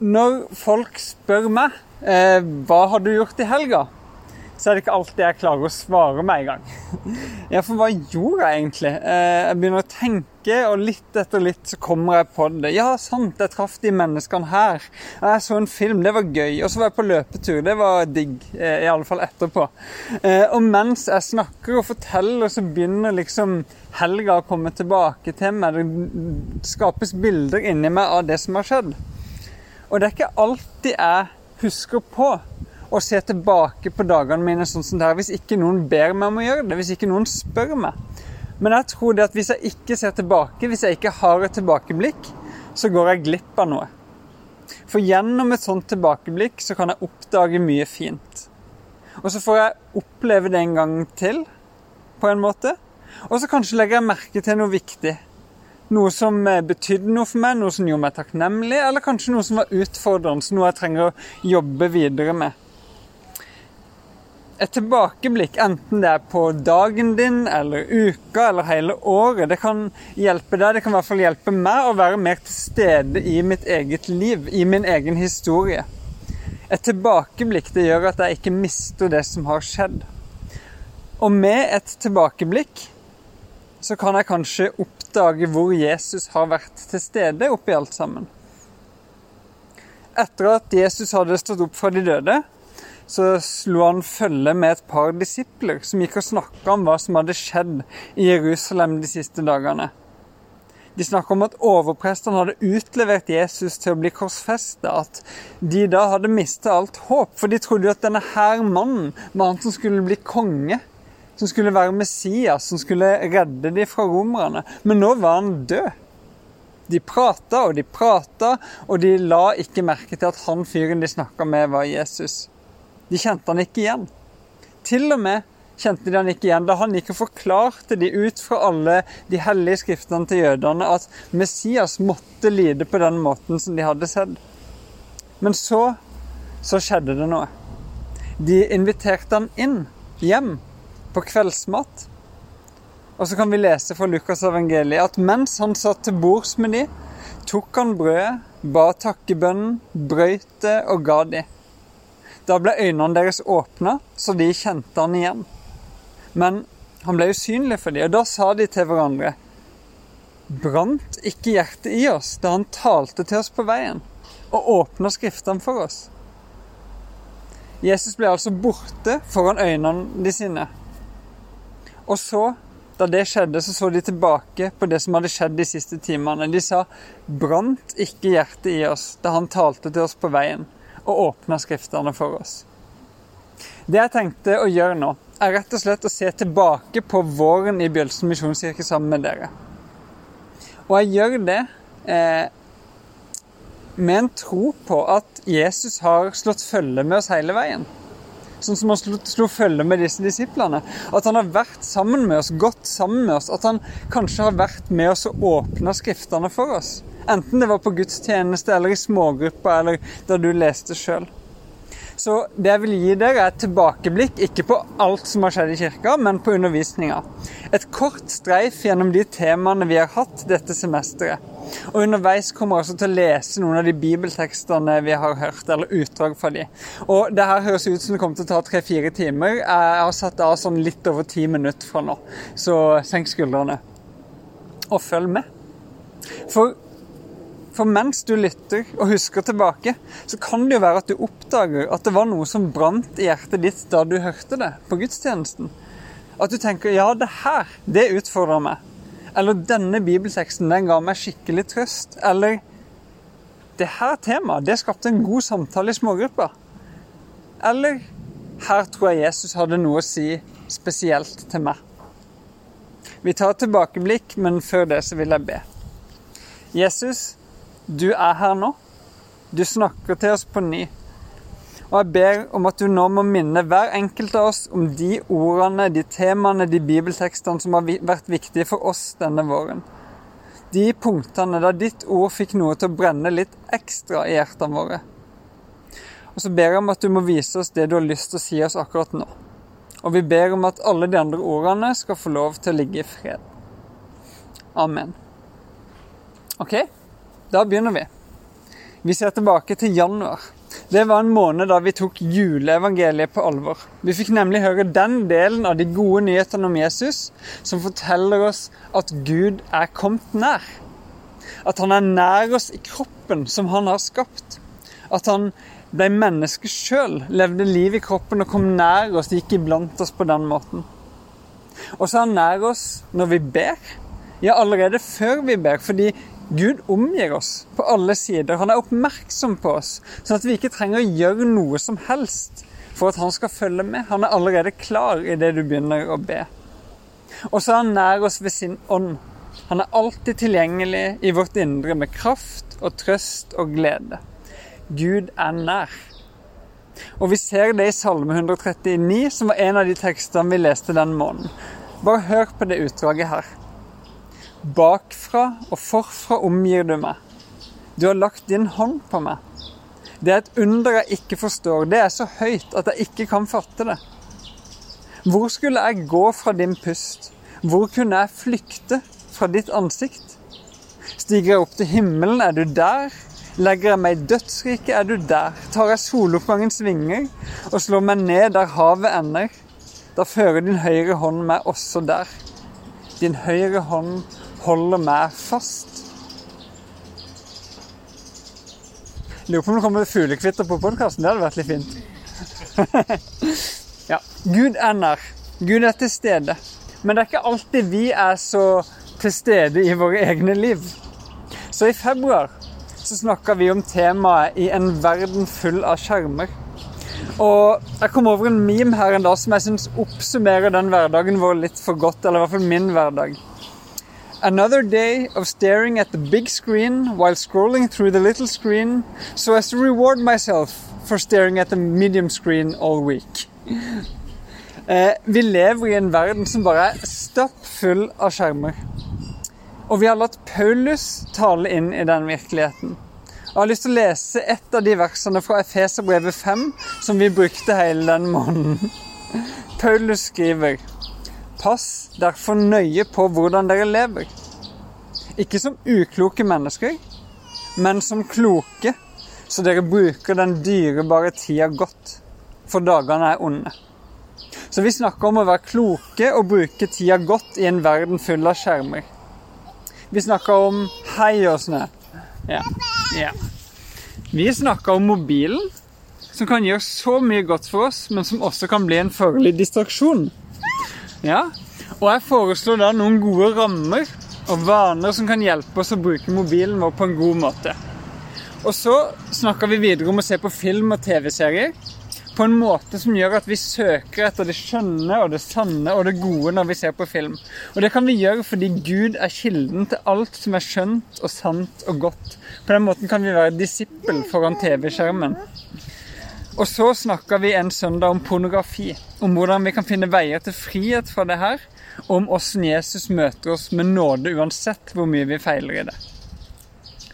Når folk spør meg eh, hva har du gjort i helga, så er det ikke alltid jeg klarer å svare med en gang. Ja, for hva gjorde jeg egentlig? Eh, jeg begynner å tenke, og litt etter litt så kommer jeg på det. Ja, sant, jeg traff de menneskene her. Jeg så en film, det var gøy. Og så var jeg på løpetur, det var digg. Eh, I alle fall etterpå. Eh, og mens jeg snakker og forteller, så begynner liksom helga å komme tilbake til meg. Det skapes bilder inni meg av det som har skjedd. Og det er ikke alltid jeg husker på å se tilbake på dagene mine sånn som det her, hvis ikke noen ber meg om å gjøre det, hvis ikke noen spør meg. Men jeg tror det at hvis jeg ikke ser tilbake, hvis jeg ikke har et tilbakeblikk, så går jeg glipp av noe. For gjennom et sånt tilbakeblikk så kan jeg oppdage mye fint. Og så får jeg oppleve det en gang til, på en måte. Og så kanskje legger jeg merke til noe viktig. Noe som eh, betydde noe for meg, noe som gjorde meg takknemlig, eller kanskje noe som var utfordrende, noe jeg trenger å jobbe videre med. Et tilbakeblikk, enten det er på dagen din eller uka eller hele året, det kan hjelpe deg, det kan i hvert fall hjelpe meg å være mer til stede i mitt eget liv, i min egen historie. Et tilbakeblikk det gjør at jeg ikke mister det som har skjedd. Og med et tilbakeblikk så kan jeg kanskje oppdage hvor Jesus har vært til stede oppi alt sammen. Etter at Jesus hadde stått opp fra de døde, så slo han følge med et par disipler som gikk og snakka om hva som hadde skjedd i Jerusalem de siste dagene. De snakka om at overprestene hadde utlevert Jesus til å bli korsfesta. At de da hadde mista alt håp, for de trodde jo at denne her mannen var han som skulle bli konge som skulle være Messias, som skulle redde dem fra romerne. Men nå var han død. De prata og de prata, og de la ikke merke til at han fyren de snakka med, var Jesus. De kjente han ikke igjen. Til og med kjente de han ikke igjen da han gikk og forklarte de ut fra alle de hellige skriftene til jødene at Messias måtte lide på den måten som de hadde sett. Men så, så skjedde det noe. De inviterte han inn, hjem, på kveldsmat. Og så kan vi lese fra Lukas evangeliet at mens han satt til bords med de, tok han brødet, ba takkebønnen, brøyt det og ga de. Da ble øynene deres åpna, så de kjente han igjen. Men han ble usynlig for dem, og da sa de til hverandre Brant ikke hjertet i oss da han talte til oss på veien og åpna Skriftene for oss? Jesus ble altså borte foran øynene de sine. Og så, da det skjedde, så så de tilbake på det som hadde skjedd de siste timene. De sa, brant ikke hjertet i oss da han talte til oss på veien og åpna Skriftene for oss? Det jeg tenkte å gjøre nå, er rett og slett å se tilbake på våren i Bjølsen misjonskirke sammen med dere. Og jeg gjør det eh, med en tro på at Jesus har slått følge med oss hele veien sånn som han slo, slo følge med disse disiplene. At han har vært sammen med oss, gått sammen med oss. At han kanskje har vært med oss og åpna Skriftene for oss. Enten det var på gudstjeneste eller i smågrupper eller da du leste sjøl. Så det jeg vil gi dere, er et tilbakeblikk, ikke på alt som har skjedd i kirka, men på undervisninga. Et kort streif gjennom de temaene vi har hatt dette semesteret. Og underveis kommer jeg også til å lese noen av de bibeltekstene vi har hørt, eller utdrag fra de. Og det her høres ut som det kommer til å ta tre-fire timer. Jeg har satt av sånn litt over ti minutter fra nå, så senk skuldrene. Og følg med. For for mens du lytter og husker tilbake, så kan det jo være at du oppdager at det var noe som brant i hjertet ditt da du hørte det på gudstjenesten. At du tenker 'ja, det her, det utfordrer meg'. Eller 'denne bibelteksten, den ga meg skikkelig trøst'. Eller 'det her temaet, det skapte en god samtale i smågrupper'. Eller 'her tror jeg Jesus hadde noe å si spesielt til meg'. Vi tar et tilbakeblikk, men før det så vil jeg be. Jesus, du er her nå. Du snakker til oss på ny. Og jeg ber om at du nå må minne hver enkelt av oss om de ordene, de temaene, de bibeltekstene som har vært viktige for oss denne våren. De punktene da ditt ord fikk noe til å brenne litt ekstra i hjertene våre. Og så ber jeg om at du må vise oss det du har lyst til å si oss akkurat nå. Og vi ber om at alle de andre ordene skal få lov til å ligge i fred. Amen. OK? Da begynner vi. Vi ser tilbake til januar. Det var en måned da vi tok juleevangeliet på alvor. Vi fikk nemlig høre den delen av de gode nyhetene om Jesus som forteller oss at Gud er kommet nær. At han er nær oss i kroppen som han har skapt. At han ble menneske sjøl, levde liv i kroppen og kom nær oss, gikk iblant oss på den måten. Og så er han nær oss når vi ber. Ja, allerede før vi ber, fordi Gud omgir oss på alle sider. Han er oppmerksom på oss, sånn at vi ikke trenger å gjøre noe som helst for at han skal følge med. Han er allerede klar idet du begynner å be. Og så er han nær oss ved sin ånd. Han er alltid tilgjengelig i vårt indre med kraft og trøst og glede. Gud er nær. Og vi ser det i Salme 139, som var en av de tekstene vi leste den måneden. Bare hør på det utdraget her. Bakfra og forfra omgir du meg. Du har lagt din hånd på meg. Det er et under jeg ikke forstår. Det er så høyt at jeg ikke kan fatte det. Hvor skulle jeg gå fra din pust? Hvor kunne jeg flykte fra ditt ansikt? Stiger jeg opp til himmelen, er du der? Legger jeg meg i dødsriket, er du der? Tar jeg soloppgangens vinger og slår meg ned der havet ender? Da fører din høyre hånd meg også der. Din høyre hånd holder meg fast. Lurer på om det kommer fuglekvitter på podkasten. Det hadde vært litt fint. ja. Gud er nær. Gud er til stede. Men det er ikke alltid vi er så til stede i våre egne liv. Så i februar så snakka vi om temaet 'I en verden full av skjermer'. Og jeg kom over en meme her en dag som jeg syns oppsummerer den hverdagen vår litt for godt. Eller i hvert fall min hverdag. Another day of staring at the big screen while scrolling through the little screen so as to reward myself for staring at the medium screen all week. Eh, vi lever i en verden som bare er stappfull av skjermer. Og vi har latt Paulus tale inn i den virkeligheten. Jeg har lyst til å lese et av de versene fra Efeserbrevet 5 som vi brukte hele den måneden. Paulus skriver Pass derfor nøye på hvordan dere lever. Ikke som ukloke mennesker, men som kloke, så dere bruker den dyrebare tida godt, for dagene er onde. Så vi snakker om å være kloke og bruke tida godt i en verden full av skjermer. Vi snakker om hei og snø. Ja. ja. Vi snakker om mobilen, som kan gjøre så mye godt for oss, men som også kan bli en farlig distraksjon. Ja, og jeg foreslår da noen gode rammer og vaner som kan hjelpe oss å bruke mobilen vår på en god måte. Og så snakker vi videre om å se på film og TV-serier på en måte som gjør at vi søker etter det skjønne og det sanne og det gode når vi ser på film. Og det kan vi gjøre fordi Gud er kilden til alt som er skjønt og sant og godt. På den måten kan vi være disippel foran TV-skjermen. Og så snakka vi en søndag om pornografi. Om hvordan vi kan finne veier til frihet fra det her. Og om åssen Jesus møter oss med nåde uansett hvor mye vi feiler i det.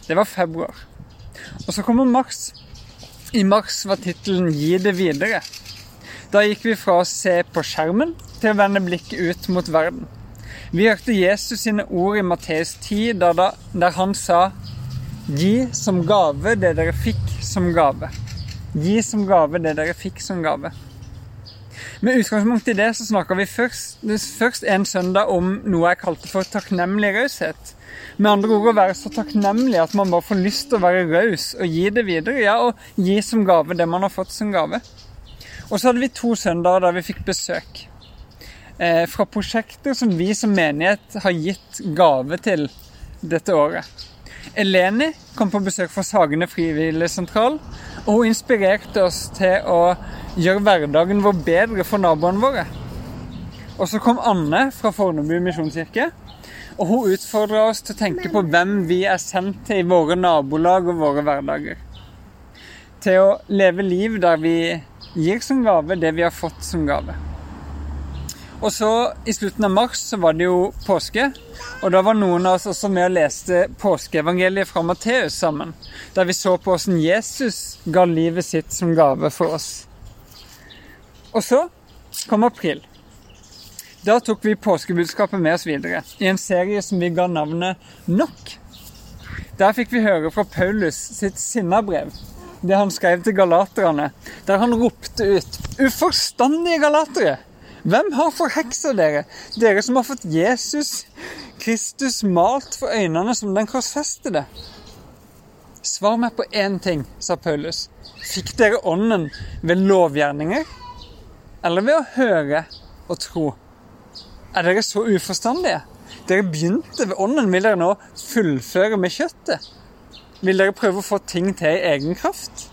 Det var februar. Og så kommer mars. I mars var tittelen 'Gi det videre'. Da gikk vi fra å se på skjermen til å vende blikket ut mot verden. Vi hørte Jesus sine ord i Matteus 10, der, der han sa 'Gi som gave det dere fikk som gave'. Gi som gave det dere fikk som gave. Med utgangspunkt i det så snakka vi først, først, en søndag om noe jeg kalte for takknemlig raushet. Med andre ord å være så takknemlig at man bare får lyst til å være raus og gi det videre. Ja, og gi som gave det man har fått som gave. Og så hadde vi to søndager der vi fikk besøk. Eh, fra prosjekter som vi som menighet har gitt gave til dette året. Eleni kom på besøk fra Sagene frivilligsentral, og hun inspirerte oss til å gjøre hverdagen vår bedre for naboene våre. Og så kom Anne fra Fornebu misjonskirke, og hun utfordra oss til å tenke på hvem vi er sendt til i våre nabolag og våre hverdager. Til å leve liv der vi gir som gave det vi har fått som gave. Og så I slutten av mars så var det jo påske. Og da var noen av oss også med og leste påskeevangeliet fra Matteus sammen. Der vi så på hvordan Jesus ga livet sitt som gave for oss. Og så kom april. Da tok vi påskebudskapet med oss videre i en serie som vi ga navnet Nok. Der fikk vi høre fra Paulus sitt sinnabrev, det han skrev til galaterne, der han ropte ut Uforstandige galatere! Hvem har forheksa dere, dere som har fått Jesus Kristus malt for øynene som den korsfestede? Svar meg på én ting, sa Paulus. Fikk dere ånden ved lovgjerninger, eller ved å høre og tro? Er dere så uforstandige? Dere begynte ved ånden, vil dere nå fullføre med kjøttet? Vil dere prøve å få ting til i egen kraft?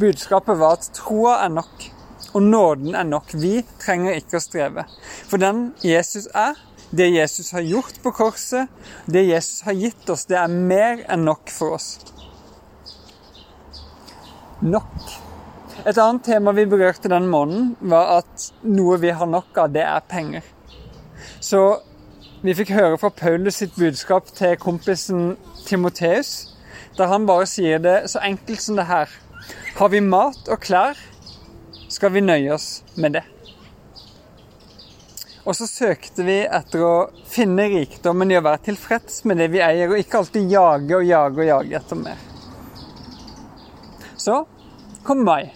Budskapet var at troa er nok, og nåden er nok. Vi trenger ikke å streve. For den Jesus er, det Jesus har gjort på korset, det Jesus har gitt oss, det er mer enn nok for oss. Nok. Et annet tema vi berørte den måneden, var at noe vi har nok av, det er penger. Så vi fikk høre fra Paulus sitt budskap til kompisen Timoteus, der han bare sier det så enkelt som det her. Har vi mat og klær, skal vi nøye oss med det. Og så søkte vi etter å finne rikdommen i å være tilfreds med det vi eier, og ikke alltid jage og jage og jage etter mer. Så kom mai.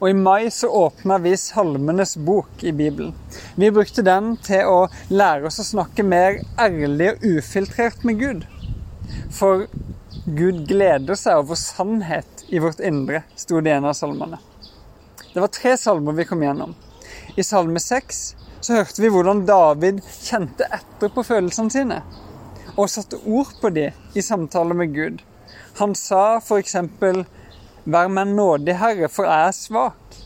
Og i mai så åpna vi Salmenes bok i Bibelen. Vi brukte den til å lære oss å snakke mer ærlig og ufiltrert med Gud. For Gud gleder seg over sannhet i vårt indre, sto det i en av salmene. Det var tre salmer vi kom gjennom. I salme seks så hørte vi hvordan David kjente etter på følelsene sine, og satte ord på de i samtale med Gud. Han sa f.eks.: Vær meg nådig, Herre, for jeg er svak.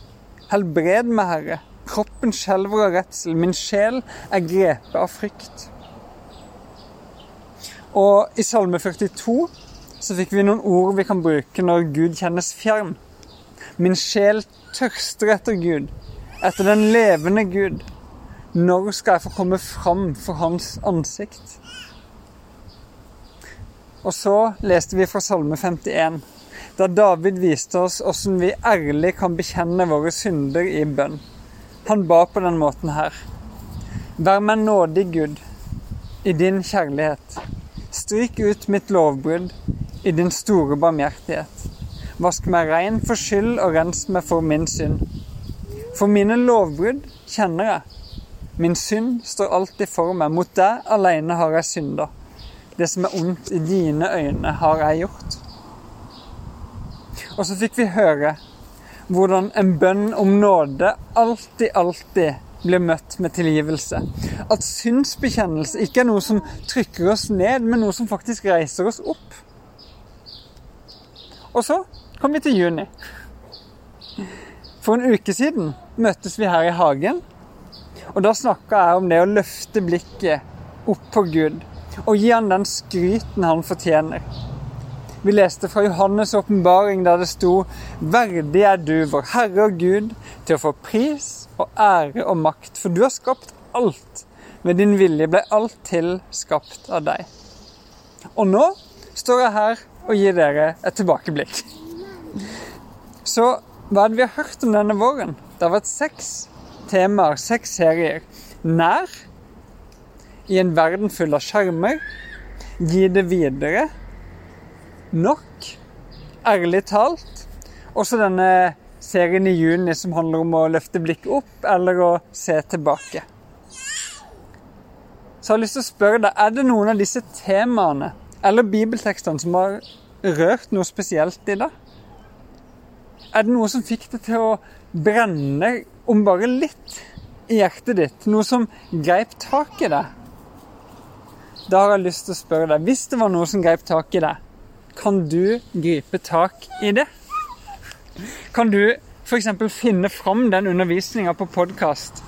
Helbred meg, Herre. Kroppen skjelver av redsel. Min sjel er grepet av frykt. Og i Salme 42 så fikk vi noen ord vi kan bruke når Gud kjennes fjern. Min sjel tørster etter Gud, etter den levende Gud. Når skal jeg få komme fram for Hans ansikt? Og så leste vi fra Salme 51, da David viste oss hvordan vi ærlig kan bekjenne våre synder i bønn. Han ba på den måten her. Vær meg nådig, Gud, i din kjærlighet. Stryk ut mitt lovbrudd i din store barmhjertighet. Vask meg rein for skyld og rens meg for min synd. For mine lovbrudd kjenner jeg. Min synd står alltid for meg. Mot deg alene har jeg synda. Det som er ondt i dine øyne, har jeg gjort. Og så fikk vi høre hvordan en bønn om nåde alltid, alltid blir møtt med tilgivelse. At synsbekjennelse ikke er noe som trykker oss ned, men noe som faktisk reiser oss opp. Og så kom vi til juni. For en uke siden møttes vi her i hagen. Og da snakka jeg om det å løfte blikket opp på Gud og gi han den skryten han fortjener. Vi leste fra Johannes' åpenbaring der det sto Verdig er du, vår Herre og Gud, til å få pris og ære og makt, for du har skapt alt. Med din vilje ble alt til skapt av deg. Og nå står jeg her og gir dere et tilbakeblikk. Så hva er det vi har hørt om denne våren? Det har vært seks temaer, seks serier. Nær, i en verden full av skjermer, gi det videre, nok, ærlig talt, også denne serien i juni som handler om å løfte blikket opp eller å se tilbake. Så jeg har lyst til å spørre deg, er det noen av disse temaene eller bibeltekstene som har rørt noe spesielt i deg? Er det noe som fikk deg til å brenne om bare litt i hjertet ditt? Noe som greip tak i deg? Da har jeg lyst til å spørre deg, hvis det var noe som greip tak i deg, kan du gripe tak i det? Kan du f.eks. finne fram den undervisninga på podkast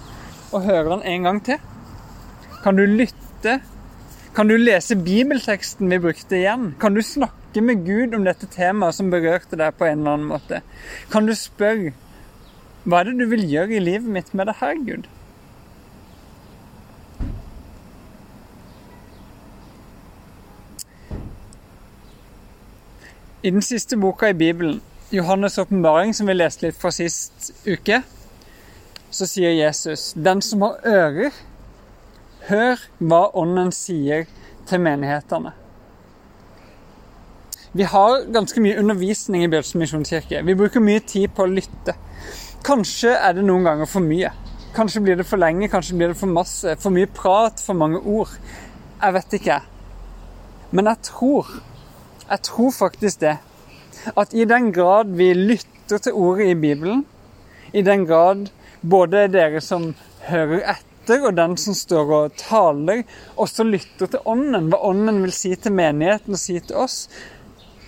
og høre den en gang til? Kan du lytte? Kan du lese bibelteksten vi brukte igjen? Kan du snakke med Gud om dette temaet som berørte deg på en eller annen måte? Kan du spørre hva er det du vil gjøre i livet mitt med det her, Gud? I den siste boka i Bibelen, Johannes' åpenbaring, som vi leste litt fra sist uke, så sier Jesus, 'Den som har ører, hør hva Ånden sier til menighetene'. Vi har ganske mye undervisning i Bjølsen misjonskirke. Vi bruker mye tid på å lytte. Kanskje er det noen ganger for mye. Kanskje blir det for lenge, kanskje blir det for masse. For mye prat, for mange ord. Jeg vet ikke. Men jeg tror, jeg tror faktisk det, at i den grad vi lytter til ordet i Bibelen, i den grad både dere som hører etter, og den som står og taler, også lytter til Ånden, hva Ånden vil si til menigheten og si til oss,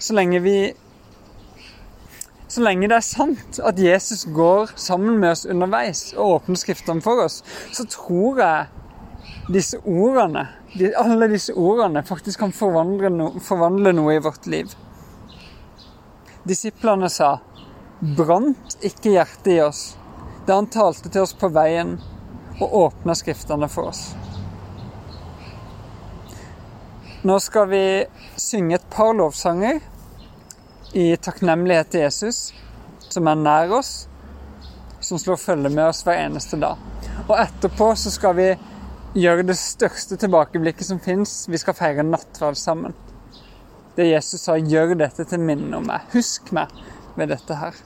så lenge vi så lenge det er sant at Jesus går sammen med oss underveis og åpner Skriftene for oss, så tror jeg disse ordene, alle disse ordene faktisk kan forvandle, no, forvandle noe i vårt liv. Disiplene sa, 'Brant ikke hjertet i oss' da han talte til oss på veien og åpna Skriftene for oss. Nå skal vi synge et par lovsanger i takknemlighet til Jesus, som er nær oss, som slår følge med oss hver eneste dag. Og etterpå så skal vi gjøre det største tilbakeblikket som fins. Vi skal feire nattverd sammen. Det Jesus sa, gjør dette til minne om meg. Husk meg ved dette her.